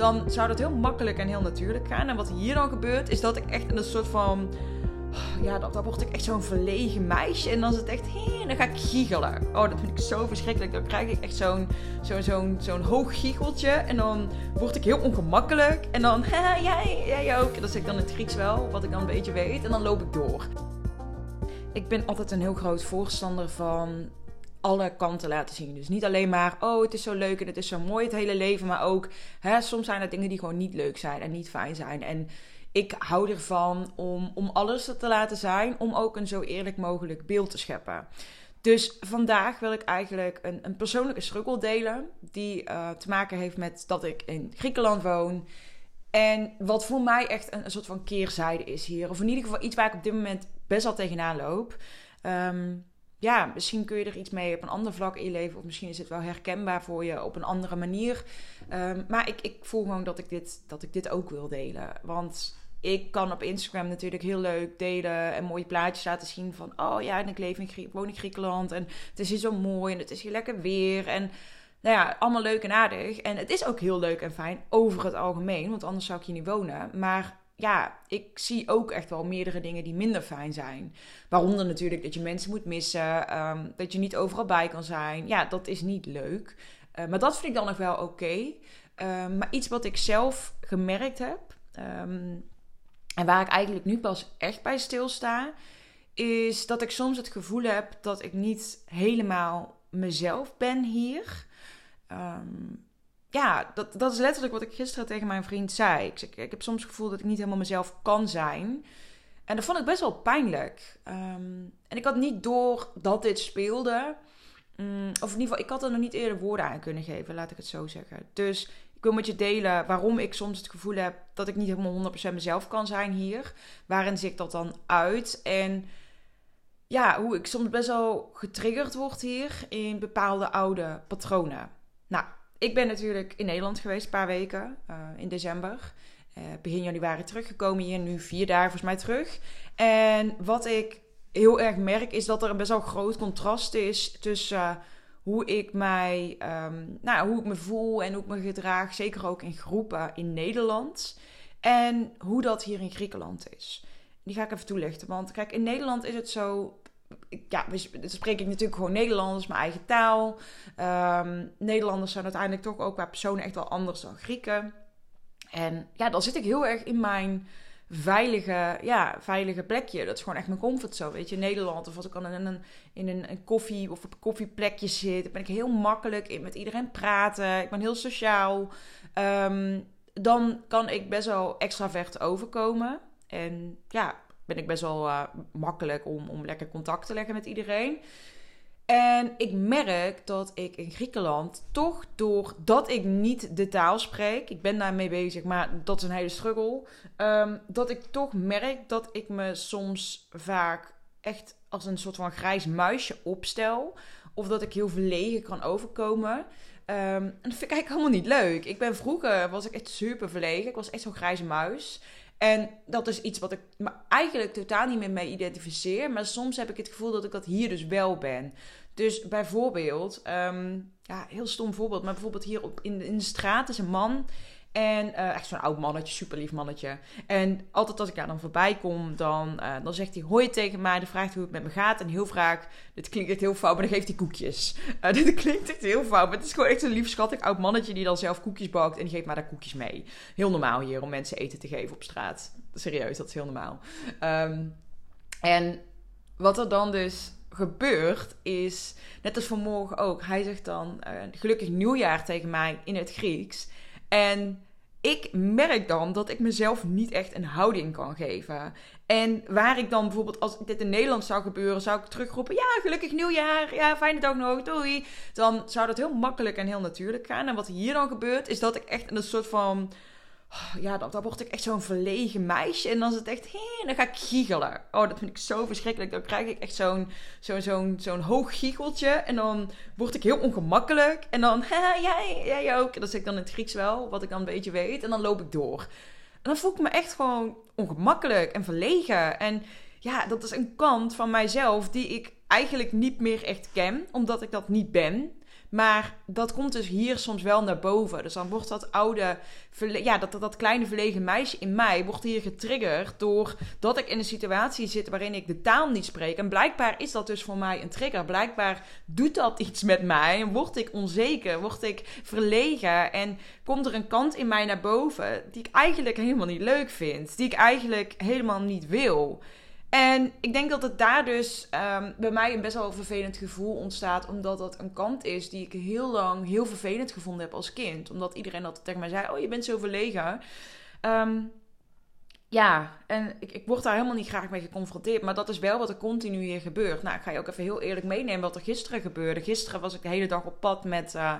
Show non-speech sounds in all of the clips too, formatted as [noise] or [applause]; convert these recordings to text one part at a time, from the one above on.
dan zou dat heel makkelijk en heel natuurlijk gaan. En wat hier dan gebeurt, is dat ik echt in een soort van ja, dan, word ik echt zo'n verlegen meisje. En dan is het echt, hé, dan ga ik giechelen. Oh, dat vind ik zo verschrikkelijk. Dan krijg ik echt zo'n zo'n zo'n hoog giecheltje. En dan word ik heel ongemakkelijk. En dan, [laughs] jij, jij ook. Dat zeg ik dan in het Grieks wel, wat ik dan een beetje weet. En dan loop ik door. Ik ben altijd een heel groot voorstander van alle kanten laten zien. Dus niet alleen maar, oh, het is zo leuk en het is zo mooi het hele leven. Maar ook, hè, soms zijn er dingen die gewoon niet leuk zijn en niet fijn zijn. En ik hou ervan om, om alles te laten zijn, om ook een zo eerlijk mogelijk beeld te scheppen. Dus vandaag wil ik eigenlijk een, een persoonlijke struggle delen, die uh, te maken heeft met dat ik in Griekenland woon. En wat voor mij echt een, een, soort van keerzijde is hier. Of in ieder geval iets waar ik op dit moment best wel tegenaan loop. Um, ja, misschien kun je er iets mee op een ander vlak in leven. Of misschien is het wel herkenbaar voor je op een andere manier. Um, maar ik, ik voel gewoon dat ik, dit, dat ik dit ook wil delen. Want ik kan op Instagram natuurlijk heel leuk delen en mooie plaatjes laten zien van... Oh ja, en ik leef in woon in Griekenland en het is hier zo mooi en het is hier lekker weer. En nou ja, allemaal leuk en aardig. En het is ook heel leuk en fijn over het algemeen, want anders zou ik hier niet wonen. Maar ja, ik zie ook echt wel meerdere dingen die minder fijn zijn. Waaronder natuurlijk dat je mensen moet missen, ehm, dat je niet overal bij kan zijn. Ja, dat is niet leuk. Uh, maar dat vind ik dan nog wel oké. Ehm, maar iets wat ik zelf gemerkt heb, um, en waar ik eigenlijk nu pas echt bij stilsta, is dat ik soms het gevoel heb dat ik niet helemaal mezelf ben hier. Um, ja, dat, dat is letterlijk wat ik gisteren tegen mijn vriend zei. Ik, ik, ik heb soms het gevoel dat ik niet helemaal mezelf kan zijn. En dat vond ik best wel pijnlijk. Um, en ik had niet door dat dit speelde. Um, of in ieder geval, ik had er nog niet eerder woorden aan kunnen geven, laat ik het zo zeggen. Dus ik wil met je delen waarom ik soms het gevoel heb dat ik niet helemaal 100% mezelf kan zijn hier. Waarin zie ik dat dan uit? En ja, hoe ik soms best wel getriggerd word hier in bepaalde oude patronen. Nou, ik ben natuurlijk in Nederland geweest een paar weken uh, in december. Uh, begin januari teruggekomen hier, nu vier dagen volgens mij terug. En wat ik heel erg merk is dat er een best wel groot contrast is tussen uh, hoe ik mij, um, nou, hoe ik me voel en hoe ik me gedraag, zeker ook in groepen in Nederland. En hoe dat hier in Griekenland is. Die ga ik even toelichten. Want kijk, in Nederland is het zo ja, dan spreek ik natuurlijk gewoon Nederlanders, mijn eigen taal. Um, Nederlanders zijn uiteindelijk toch ook qua personen echt wel anders dan Grieken. En ja, dan zit ik heel erg in mijn veilige, ja, veilige plekje. Dat is gewoon echt mijn comfortzone, weet je. Nederland, of als ik dan in een, in een, koffie of op een koffieplekje zit, dan ben ik heel makkelijk met iedereen praten. Ik ben heel sociaal. Um, dan kan ik best wel extravert overkomen. En ja, ben ik best wel uh, makkelijk om, om lekker contact te leggen met iedereen. En ik merk dat ik in Griekenland toch doordat ik niet de taal spreek, ik ben daarmee bezig, maar dat is een hele struggle, um, dat ik toch merk dat ik me soms vaak echt als een soort van grijs muisje opstel. Of dat ik heel verlegen kan overkomen. Um, en dat vind ik eigenlijk helemaal niet leuk. Ik ben vroeger, was ik echt super verlegen. Ik was echt zo'n grijze muis. En dat is iets wat ik me eigenlijk totaal niet meer mee identificeer. Maar soms heb ik het gevoel dat ik dat hier dus wel ben. Dus bijvoorbeeld, um, ja, heel stom voorbeeld. Maar bijvoorbeeld hier op, in, in de straat is een man. En uh, echt zo'n oud mannetje, super lief mannetje. En altijd als ik daar dan voorbij kom, dan, uh, dan zegt hij hoi tegen mij. Dan vraagt hoe het met me gaat. En heel vaak, dit klinkt echt heel fout, maar dan geeft hij koekjes. [laughs] Uh, dit klinkt echt heel fout, maar het is gewoon echt een lief schattig oud mannetje die dan zelf koekjes bakt. En die geeft mij daar koekjes mee. Heel normaal hier om mensen eten te geven op straat. Serieus, dat is heel normaal. Um, en wat er dan dus gebeurt is, net als vanmorgen ook, hij zegt dan gelukkig nieuwjaar tegen mij in het Grieks. En ik merk dan dat ik mezelf niet echt een houding kan geven. En waar ik dan bijvoorbeeld, als dit in Nederland zou gebeuren, zou ik terugroepen: Ja, gelukkig nieuwjaar. Ja, fijne dag nog. Doei. Dan zou dat heel makkelijk en heel natuurlijk gaan. En wat hier dan gebeurt, is dat ik echt een soort van ja, dan, dan word ik echt zo'n verlegen meisje. En dan is het echt, hé, dan ga ik giechelen. Oh, dat vind ik zo verschrikkelijk. Dan krijg ik echt zo'n zo'n zo'n zo'n hoog giecheltje. En dan word ik heel ongemakkelijk. En dan, [laughs] jij, jij ook. En dat zeg ik dan in het Grieks wel, wat ik dan een beetje weet. En dan loop ik door. En dan voel ik me echt gewoon ongemakkelijk en verlegen. En ja, dat is een kant van mijzelf die ik eigenlijk niet meer echt ken, omdat ik dat niet ben. Maar dat komt dus hier soms wel naar boven. Dus dan wordt dat oude, ja, dat, dat, kleine verlegen meisje in mij wordt hier getriggerd doordat ik in een situatie zit waarin ik de taal niet spreek. En blijkbaar is dat dus voor mij een trigger. Blijkbaar doet dat iets met mij. En word ik onzeker, word ik verlegen en komt er een kant in mij naar boven die ik eigenlijk helemaal niet leuk vind. Die ik eigenlijk helemaal niet wil. En ik denk dat het daar dus um, bij mij een best wel vervelend gevoel ontstaat. Omdat dat een kant is die ik heel lang heel vervelend gevonden heb als kind. Omdat iedereen altijd tegen mij zei: Oh, je bent zo verlegen. Um, ja, en ik, ik word daar helemaal niet graag mee geconfronteerd. Maar dat is wel wat er continu hier gebeurt. Nou, ik ga je ook even heel eerlijk meenemen wat er gisteren gebeurde. Gisteren was ik de hele dag op pad met, uh,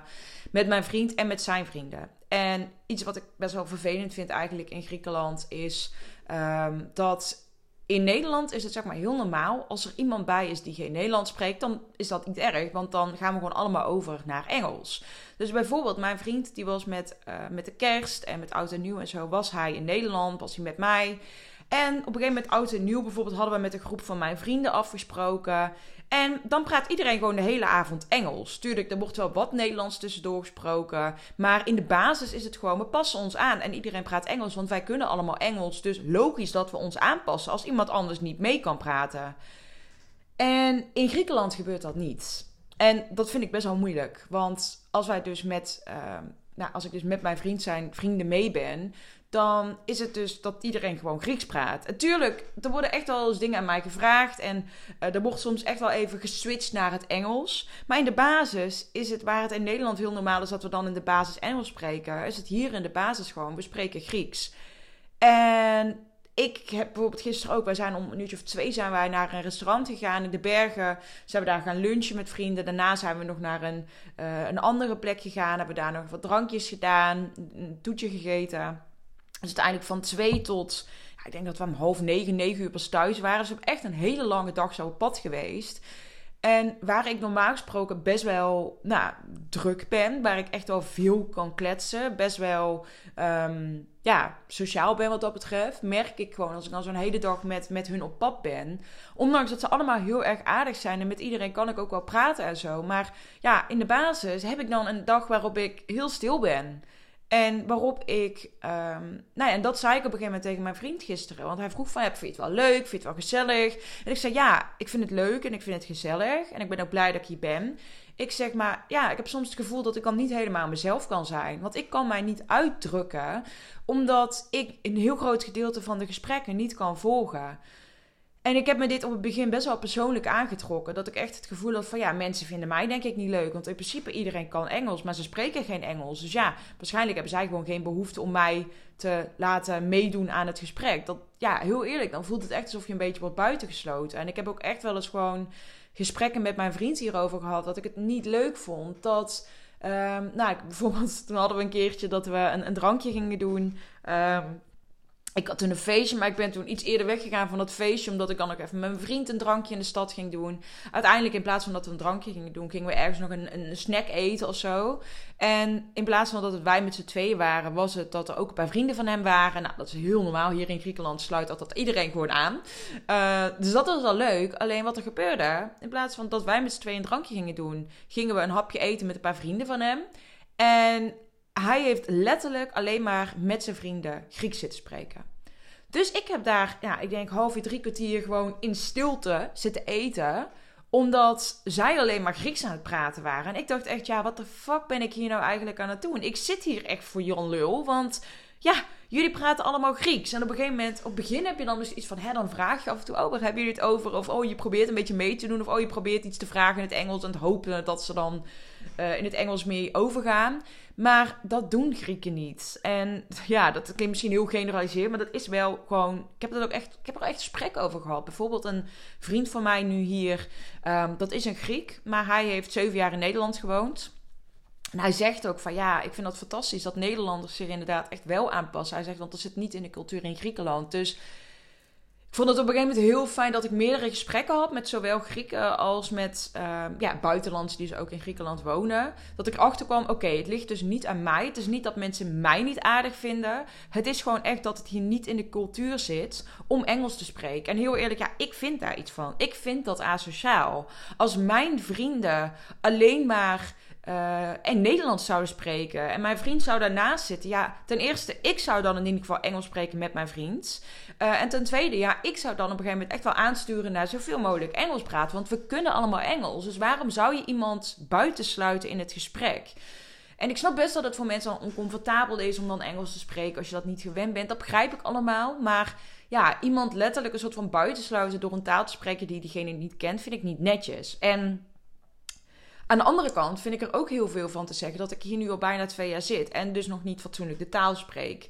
met mijn vriend en met zijn vrienden. En iets wat ik best wel vervelend vind eigenlijk in Griekenland is um, dat in Nederland is het zeg maar heel normaal. Als er iemand bij is die geen Nederlands spreekt, dan is dat niet erg. Want dan gaan we gewoon allemaal over naar Engels. Dus bijvoorbeeld mijn vriend, die was met, uh, met de kerst en met oud en nieuw en zo, was hij in Nederland, was hij met mij. En op een gegeven moment, oud en nieuw bijvoorbeeld, hadden we met een groep van mijn vrienden afgesproken. En dan praat iedereen gewoon de hele avond Engels. Tuurlijk, er wordt wel wat Nederlands tussendoor gesproken. Maar in de basis is het gewoon, we passen ons aan. En iedereen praat Engels, want wij kunnen allemaal Engels. Dus logisch dat we ons aanpassen als iemand anders niet mee kan praten. En in Griekenland gebeurt dat niet. En dat vind ik best wel moeilijk. Want als wij dus met, uh, nou, als ik dus met mijn vriend zijn vrienden mee ben, dan is het dus dat iedereen gewoon Grieks praat. Natuurlijk, er worden echt wel eens dingen aan mij gevraagd. En uh, er wordt soms echt wel even geswitcht naar het Engels. Maar in de basis is het, waar het in Nederland heel normaal is dat we dan in de basis Engels spreken, is het hier in de basis gewoon, we spreken Grieks. En ik heb bijvoorbeeld gisteren ook, wij zijn om een uurtje of twee zijn wij naar een restaurant gegaan in de bergen. Zijn we daar gaan lunchen met vrienden. Daarna zijn we nog naar een, uh, een andere plek gegaan. Hebben daar nog wat drankjes gedaan, een toetje gegeten. Dus uiteindelijk van twee tot, ja, ik denk dat we om half negen, negen uur pas thuis waren. Dus we hebben echt een hele lange dag zo op pad geweest. En waar ik normaal gesproken best wel nou, druk ben, waar ik echt wel veel kan kletsen, best wel um, ja, sociaal ben wat dat betreft, merk ik gewoon als ik dan zo'n hele dag met, met hun op pad ben. Ondanks dat ze allemaal heel erg aardig zijn en met iedereen kan ik ook wel praten en zo. Maar ja, in de basis heb ik dan een dag waarop ik heel stil ben. En waarop ik, um, nou ja, en dat zei ik op een gegeven moment tegen mijn vriend gisteren. Want hij vroeg van, vind je het wel leuk, vind je het wel gezellig? En ik zei, ja, ik vind het leuk en ik vind het gezellig. En ik ben ook blij dat ik hier ben. Ik zeg maar, ja, ik heb soms het gevoel dat ik dan niet helemaal mezelf kan zijn. Want ik kan mij niet uitdrukken, omdat ik een heel groot gedeelte van de gesprekken niet kan volgen. En ik heb me dit op het begin best wel persoonlijk aangetrokken. Dat ik echt het gevoel had van ja, mensen vinden mij denk ik niet leuk. Want in principe iedereen kan Engels, maar ze spreken geen Engels. Dus ja, waarschijnlijk hebben zij gewoon geen behoefte om mij te laten meedoen aan het gesprek. Dat, ja, heel eerlijk, dan voelt het echt alsof je een beetje wordt buitengesloten. En ik heb ook echt wel eens gewoon gesprekken met mijn vriend hierover gehad. Dat ik het niet leuk vond. Dat, um, nou, bijvoorbeeld [laughs] toen hadden we een keertje dat we een, een drankje gingen doen. Um, ik had toen een feestje, maar ik ben toen iets eerder weggegaan van dat feestje. Omdat ik dan ook even met mijn vriend een drankje in de stad ging doen. Uiteindelijk, in plaats van dat we een drankje gingen doen, gingen we ergens nog een, een snack eten of zo. En in plaats van dat het wij met z'n tweeën waren, was het dat er ook een paar vrienden van hem waren. Nou, dat is heel normaal. Hier in Griekenland sluit dat, dat iedereen gewoon aan. Uh, dus dat was wel leuk. Alleen wat er gebeurde, in plaats van dat wij met z'n tweeën een drankje gingen doen, gingen we een hapje eten met een paar vrienden van hem. En hij heeft letterlijk alleen maar met zijn vrienden Grieks zitten spreken. Dus ik heb daar, ja, ik denk half uur, drie kwartier gewoon in stilte zitten eten. Omdat zij alleen maar Grieks aan het praten waren. En ik dacht echt, ja, wat de fuck ben ik hier nou eigenlijk aan het doen? Ik zit hier echt voor Jan Lul, want ja, jullie praten allemaal Grieks. En op een gegeven moment, op het begin heb je dan dus iets van, hè, dan vraag je af en toe, oh, waar hebben jullie het over? Of, oh, je probeert een beetje mee te doen. Of, oh, je probeert iets te vragen in het Engels en te hopen dat ze dan uh, in het Engels mee overgaan. Maar dat doen Grieken niet. En [laughs] ja, dat klinkt misschien heel generaliseerd, maar dat is wel gewoon. Ik heb, dat ook echt, ik heb er echt gesprek over gehad. Bijvoorbeeld een vriend van mij nu hier, um, dat is een Griek, maar hij heeft zeven jaar in Nederland gewoond. En hij zegt ook van ja, ik vind dat fantastisch dat Nederlanders zich inderdaad echt wel aanpassen. Hij zegt, want dat zit niet in de cultuur in Griekenland. Dus ik vond het op een gegeven moment heel fijn dat ik meerdere gesprekken had met zowel Grieken als met uh, ja, buitenlanders die dus ook in Griekenland wonen. Dat ik erachter kwam, oké, het ligt dus niet aan mij. Het is niet dat mensen mij niet aardig vinden. Het is gewoon echt dat het hier niet in de cultuur zit om Engels te spreken. En heel eerlijk, ja, ik vind daar iets van. Ik vind dat asociaal. Als mijn vrienden alleen maar uh, en Nederlands zouden spreken. En mijn vriend zou daarnaast zitten. Ja, ten eerste, ik zou dan in ieder geval Engels spreken met mijn vriend. Uh, en ten tweede, ja, ik zou dan op een gegeven moment echt wel aansturen naar zoveel mogelijk Engels praten. Want we kunnen allemaal Engels. Dus waarom zou je iemand buitensluiten in het gesprek? En ik snap best dat het voor mensen oncomfortabel is om dan Engels te spreken als je dat niet gewend bent. Dat begrijp ik allemaal. Maar ja, iemand letterlijk een soort van buitensluiten door een taal te spreken die diegene niet kent, vind ik niet netjes. En aan de andere kant vind ik er ook heel veel van te zeggen dat ik hier nu al bijna twee jaar zit en dus nog niet fatsoenlijk de taal spreek.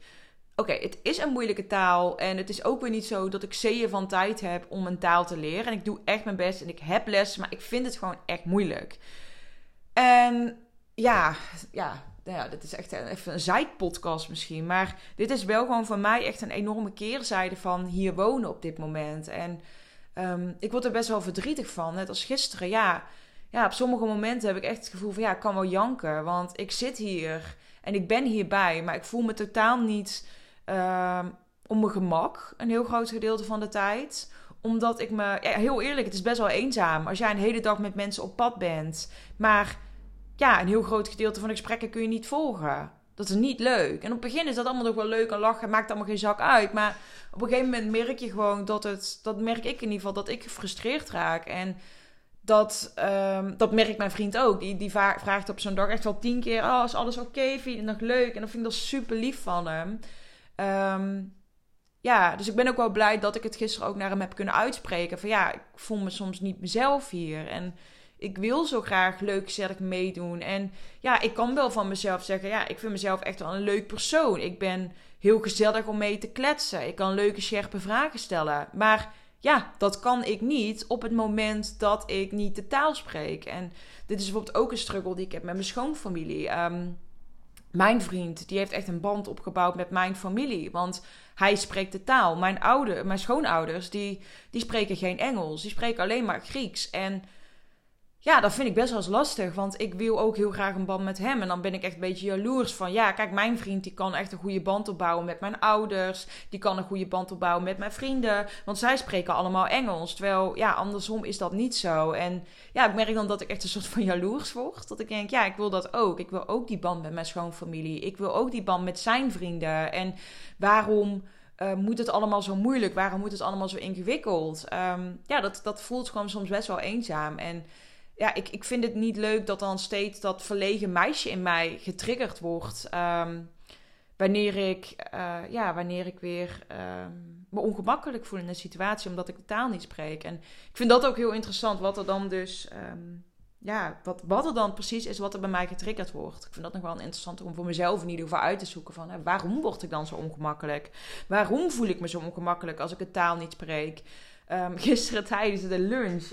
Oké, het is een moeilijke taal en het is ook weer niet zo dat ik zeeën van tijd heb om een taal te leren. En ik doe echt mijn best en ik heb les, maar ik vind het gewoon echt moeilijk. En ja, ja, ja, dit is echt even een zijpodcast misschien. Maar dit is wel gewoon voor mij echt een enorme keerzijde van hier wonen op dit moment. En um, ik word er best wel verdrietig van. Net als gisteren, ja ja, op sommige momenten heb ik echt het gevoel van ja, ik kan wel janken. Want ik zit hier en ik ben hierbij, maar ik voel me totaal niet uh, om mijn gemak een heel groot gedeelte van de tijd. Omdat ik me, ja, heel eerlijk, het is best wel eenzaam als jij een hele dag met mensen op pad bent. Maar ja, een heel groot gedeelte van de gesprekken kun je niet volgen. Dat is niet leuk. En op het begin is dat allemaal nog wel leuk en lachen. Maakt allemaal geen zak uit. Maar op een gegeven moment merk je gewoon dat het... Dat merk ik in ieder geval, dat ik gefrustreerd raak. En dat, um, dat merkt mijn vriend ook. Die, die vraagt op zo'n dag echt wel tien keer: Oh, is alles oké? Vind je het nog leuk? En dan vind ik dat super lief van hem. Um, ja, dus ik ben ook wel blij dat ik het gisteren ook naar hem heb kunnen uitspreken. Van ja, ik voel me soms niet mezelf hier. En ik wil zo graag leuk, gezellig meedoen. En ja, ik kan wel van mezelf zeggen: ja, ik vind mezelf echt wel een leuk persoon. Ik ben heel gezellig om mee te kletsen. Ik kan leuke, scherpe vragen stellen. Maar ja, dat kan ik niet op het moment dat ik niet de taal spreek. En dit is bijvoorbeeld ook een struggle die ik heb met mijn schoonfamilie. Um, mijn vriend, die heeft echt een band opgebouwd met mijn familie. Want hij spreekt de taal. Mijn, oude, mijn schoonouders, die, die spreken geen Engels. Die spreken alleen maar Grieks. En ja, dat vind ik best wel eens lastig. Want ik wil ook heel graag een band met hem. En dan ben ik echt een beetje jaloers van... Ja, kijk, mijn vriend die kan echt een goede band opbouwen met mijn ouders. Die kan een goede band opbouwen met mijn vrienden. Want zij spreken allemaal Engels. Terwijl, ja, andersom is dat niet zo. En ja, ik merk dan dat ik echt een soort van jaloers word. Dat ik denk, ja, ik wil dat ook. Ik wil ook die band met mijn schoonfamilie. Ik wil ook die band met zijn vrienden. En waarom... Uh, moet het allemaal zo moeilijk? Waarom moet het allemaal zo ingewikkeld? Um, ja, dat, dat voelt gewoon soms best wel eenzaam. En ja, ik, ik vind het niet leuk dat dan steeds dat verlegen meisje in mij getriggerd wordt. Um, wanneer ik, uh, ja, wanneer ik weer um, me ongemakkelijk voel in een situatie omdat ik de taal niet spreek. En ik vind dat ook heel interessant, wat er dan dus, um, ja, wat, wat er dan precies is wat er bij mij getriggerd wordt. Ik vind dat nog wel interessant om voor mezelf in ieder geval uit te zoeken van, hè, waarom word ik dan zo ongemakkelijk? Waarom voel ik me zo ongemakkelijk als ik de taal niet spreek? [laughs] gisteren tijdens de lunch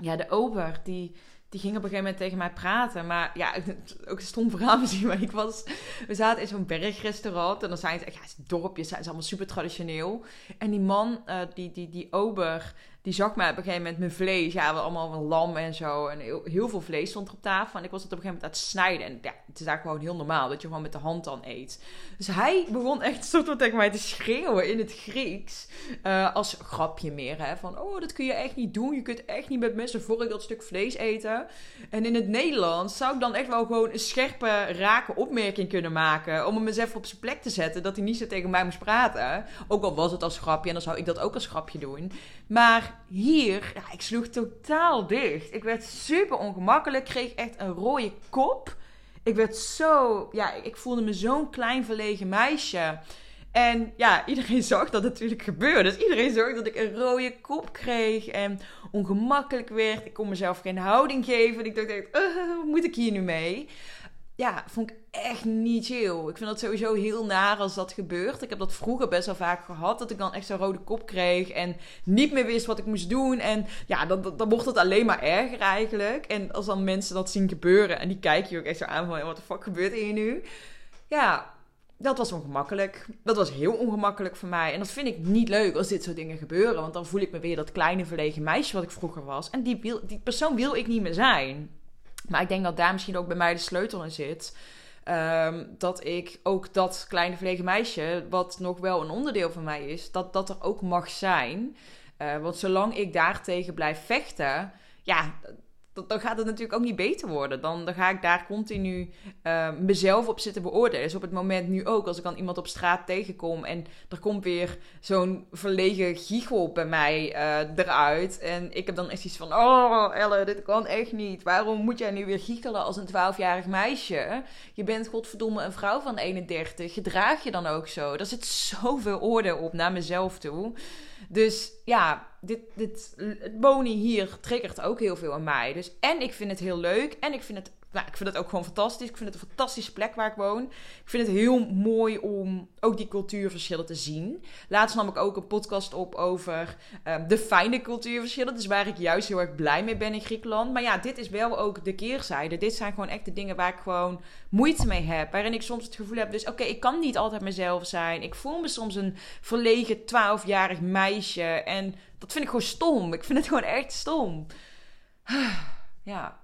ja, de ober, die, die ging op een gegeven moment tegen mij praten. Maar ja, [laughs] ook een stom verhaal misschien. Maar ik was, we zaten in zo'n bergrestaurant. En dan zijn echt, ja, dorpjes zijn ze allemaal super traditioneel. En die man, uh, die, die, die ober, die zag mij op een gegeven moment mijn vlees. Ja, we allemaal een lam en zo. En heel, veel vlees stond er op tafel. En ik was het op een gegeven moment aan het snijden. En ja, het is daar gewoon heel normaal dat je gewoon met de hand dan eet. Dus hij begon echt soort van tegen mij te schreeuwen in het Grieks. Uh, als grapje meer, hè. Van, oh, dat kun je echt niet doen. Je kunt echt niet met mensen voor ik dat stuk vlees eten. En in het Nederlands zou ik dan echt wel gewoon een scherpe, rake opmerking kunnen maken. Om hem eens even op zijn plek te zetten. Dat hij niet zo tegen mij moest praten. Ook al was het als grapje. En dan zou ik dat ook als grapje doen. Maar hier, ja, ik sloeg totaal dicht. Ik werd super ongemakkelijk, kreeg echt een rode kop. Ik werd zo, ja, ik voelde me zo'n klein verlegen meisje. En ja, iedereen [laughs] zag dat natuurlijk gebeurde. Dus iedereen zag dat ik een rode kop kreeg en ongemakkelijk werd. Ik kon mezelf geen houding geven. Ik dacht, uh, wat moet ik hier nu mee? Ja, vond ik echt niet chill. Ik vind dat sowieso heel naar als dat gebeurt. Ik heb dat vroeger best wel vaak gehad. Dat ik dan echt zo'n rode kop kreeg. En niet meer wist wat ik moest doen. En ja, dan, dan, wordt het alleen maar erger eigenlijk. En als dan mensen dat zien gebeuren. En die kijken je ook echt zo aan van... Wat de fuck gebeurt hier nu? Ja, dat was ongemakkelijk. Dat was heel ongemakkelijk voor mij. En dat vind ik niet leuk als dit soort dingen gebeuren. Want dan voel ik me weer dat kleine verlegen meisje wat ik vroeger was. En die, wil, die persoon wil ik niet meer zijn. Maar ik denk dat daar misschien ook bij mij de sleutel in zit. Um, dat ik ook dat kleine verlegen meisje, wat nog wel een onderdeel van mij is, dat dat er ook mag zijn. Uh, want zolang ik daartegen blijf vechten, ja, dan gaat het natuurlijk ook niet beter worden. Dan, dan ga ik daar continu uh, mezelf op zitten beoordelen. Dus op het moment nu ook, als ik dan iemand op straat tegenkom en er komt weer zo'n verlegen giegel bij mij uh, eruit. En ik heb dan echt iets van: Oh, Elle, dit kan echt niet. Waarom moet jij nu weer giechelen als een 12-jarig meisje? Je bent godverdomme een vrouw van 31. Gedraag je dan ook zo? Er zit zoveel oordeel op naar mezelf toe. Dus ja, dit, dit, wonen hier triggert ook heel veel aan mij. Dus en ik vind het heel leuk. En ik vind het nou, ik vind het ook gewoon fantastisch. Ik vind het een fantastische plek waar ik woon. Ik vind het heel mooi om ook die cultuurverschillen te zien. Laatst nam ik ook een podcast op over um, de fijne cultuurverschillen. Dus waar ik juist heel erg blij mee ben in Griekenland. Maar ja, dit is wel ook de keerzijde. Dit zijn gewoon echt de dingen waar ik gewoon moeite mee heb. Waarin ik soms het gevoel heb, dus oké, ik kan niet altijd mezelf zijn. Ik voel me soms een verlegen 12-jarig meisje. En dat vind ik gewoon stom. Ik vind het gewoon echt stom. [sighs] Ja,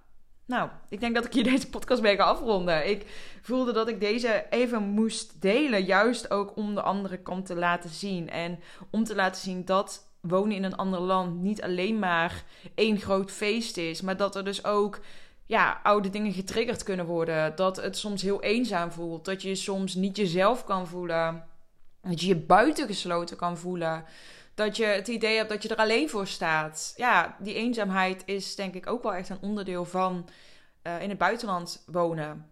nou, ik denk dat ik hier [laughs] deze podcast mee ga afronden. Ik voelde dat ik deze even moest delen, juist ook om de andere kant te laten zien. En om te laten zien dat wonen in een ander land niet alleen maar één groot feest is, maar dat er dus ook ja, oude dingen getriggerd kunnen worden. Dat het soms heel eenzaam voelt, dat je soms niet jezelf kan voelen, dat je je buitengesloten kan voelen dat je het idee hebt dat je er alleen voor staat. Ja, die eenzaamheid is denk ik ook wel echt een onderdeel van uh, in het buitenland wonen.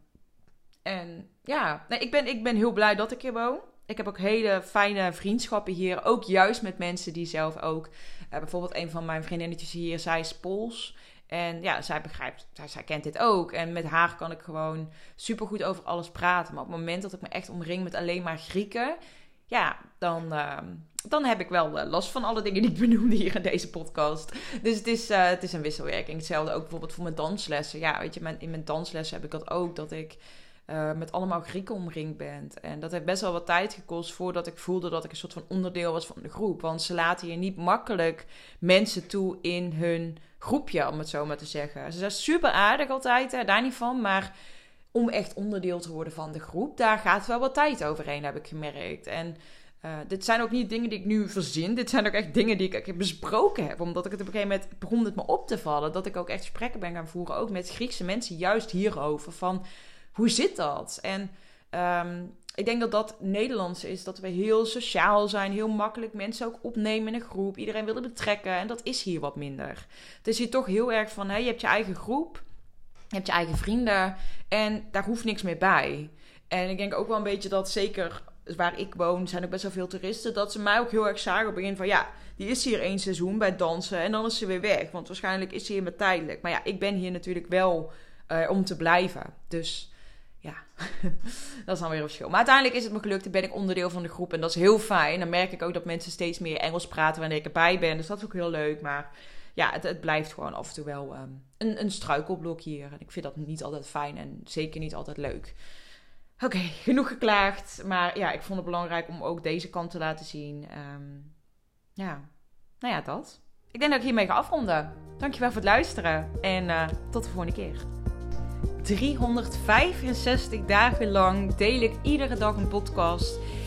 En ja, nee, ik, ben, ik ben heel blij dat ik hier woon. Ik heb ook hele fijne vriendschappen hier. Ook juist met mensen die zelf ook. Uh, bijvoorbeeld een van mijn vriendinnetjes hier, zij is Pools. En ja, zij begrijpt, zij, zij, kent dit ook. En met haar kan ik gewoon supergoed over alles praten. Maar op het moment dat ik me echt omring met alleen maar Grieken, ja, dan, uh, dan heb ik wel uh, last van alle dingen die ik benoemde hier in deze podcast. Dus het is, uh, het is een wisselwerking. Hetzelfde ook bijvoorbeeld voor mijn danslessen. Ja, weet je, in mijn danslessen heb ik dat ook. Dat ik uh, met allemaal Grieken omringd ben. En dat heeft best wel wat tijd gekost voordat ik voelde dat ik een soort van onderdeel was van de groep. Want ze laten je niet makkelijk mensen toe in hun groepje, om het zo maar te zeggen. Ze zijn super aardig altijd, hè, daar niet van. Maar om echt onderdeel te worden van de groep, daar gaat wel wat tijd overheen, heb ik gemerkt. En uh, dit zijn ook niet dingen die ik nu verzin. Dit zijn ook echt dingen die ik, besproken heb. Omdat ik het op een gegeven moment begon het me op te vallen. Dat ik ook echt gesprekken ben gaan voeren. Ook met Griekse mensen juist hierover. Van hoe zit dat? En um, ik denk dat dat Nederlands is. Dat we heel sociaal zijn. Heel makkelijk mensen ook opnemen in een groep. Iedereen willen betrekken. En dat is hier wat minder. Het is hier toch heel erg van. Hè, je hebt je eigen groep. Je hebt je eigen vrienden. En daar hoeft niks meer bij. En ik denk ook wel een beetje dat zeker waar ik woon, zijn ook best wel veel toeristen. Dat ze mij ook heel erg zagen op het begin van ja, die is hier één seizoen bij dansen en dan is ze weer weg. Want waarschijnlijk is ze hier maar tijdelijk. Maar ja, ik ben hier natuurlijk wel uh, om te blijven. Dus ja, [laughs] dat is dan weer een verschil. Maar uiteindelijk is het me gelukt. Dan ben ik onderdeel van de groep en dat is heel fijn. Dan merk ik ook dat mensen steeds meer Engels praten wanneer ik erbij ben. Dus dat is ook heel leuk. Maar ja, het, het blijft gewoon af en toe wel um, een, een struikelblok hier. En ik vind dat niet altijd fijn en zeker niet altijd leuk. Oké, [laughs] genoeg geklaagd. Maar ja, ik vond het belangrijk om ook deze kant te laten zien. Um, ja, nou ja, dat. Ik denk dat ik hiermee ga afronden. Dankjewel voor het luisteren. En uh, tot de volgende keer. 365 dagen lang deel ik iedere dag een podcast.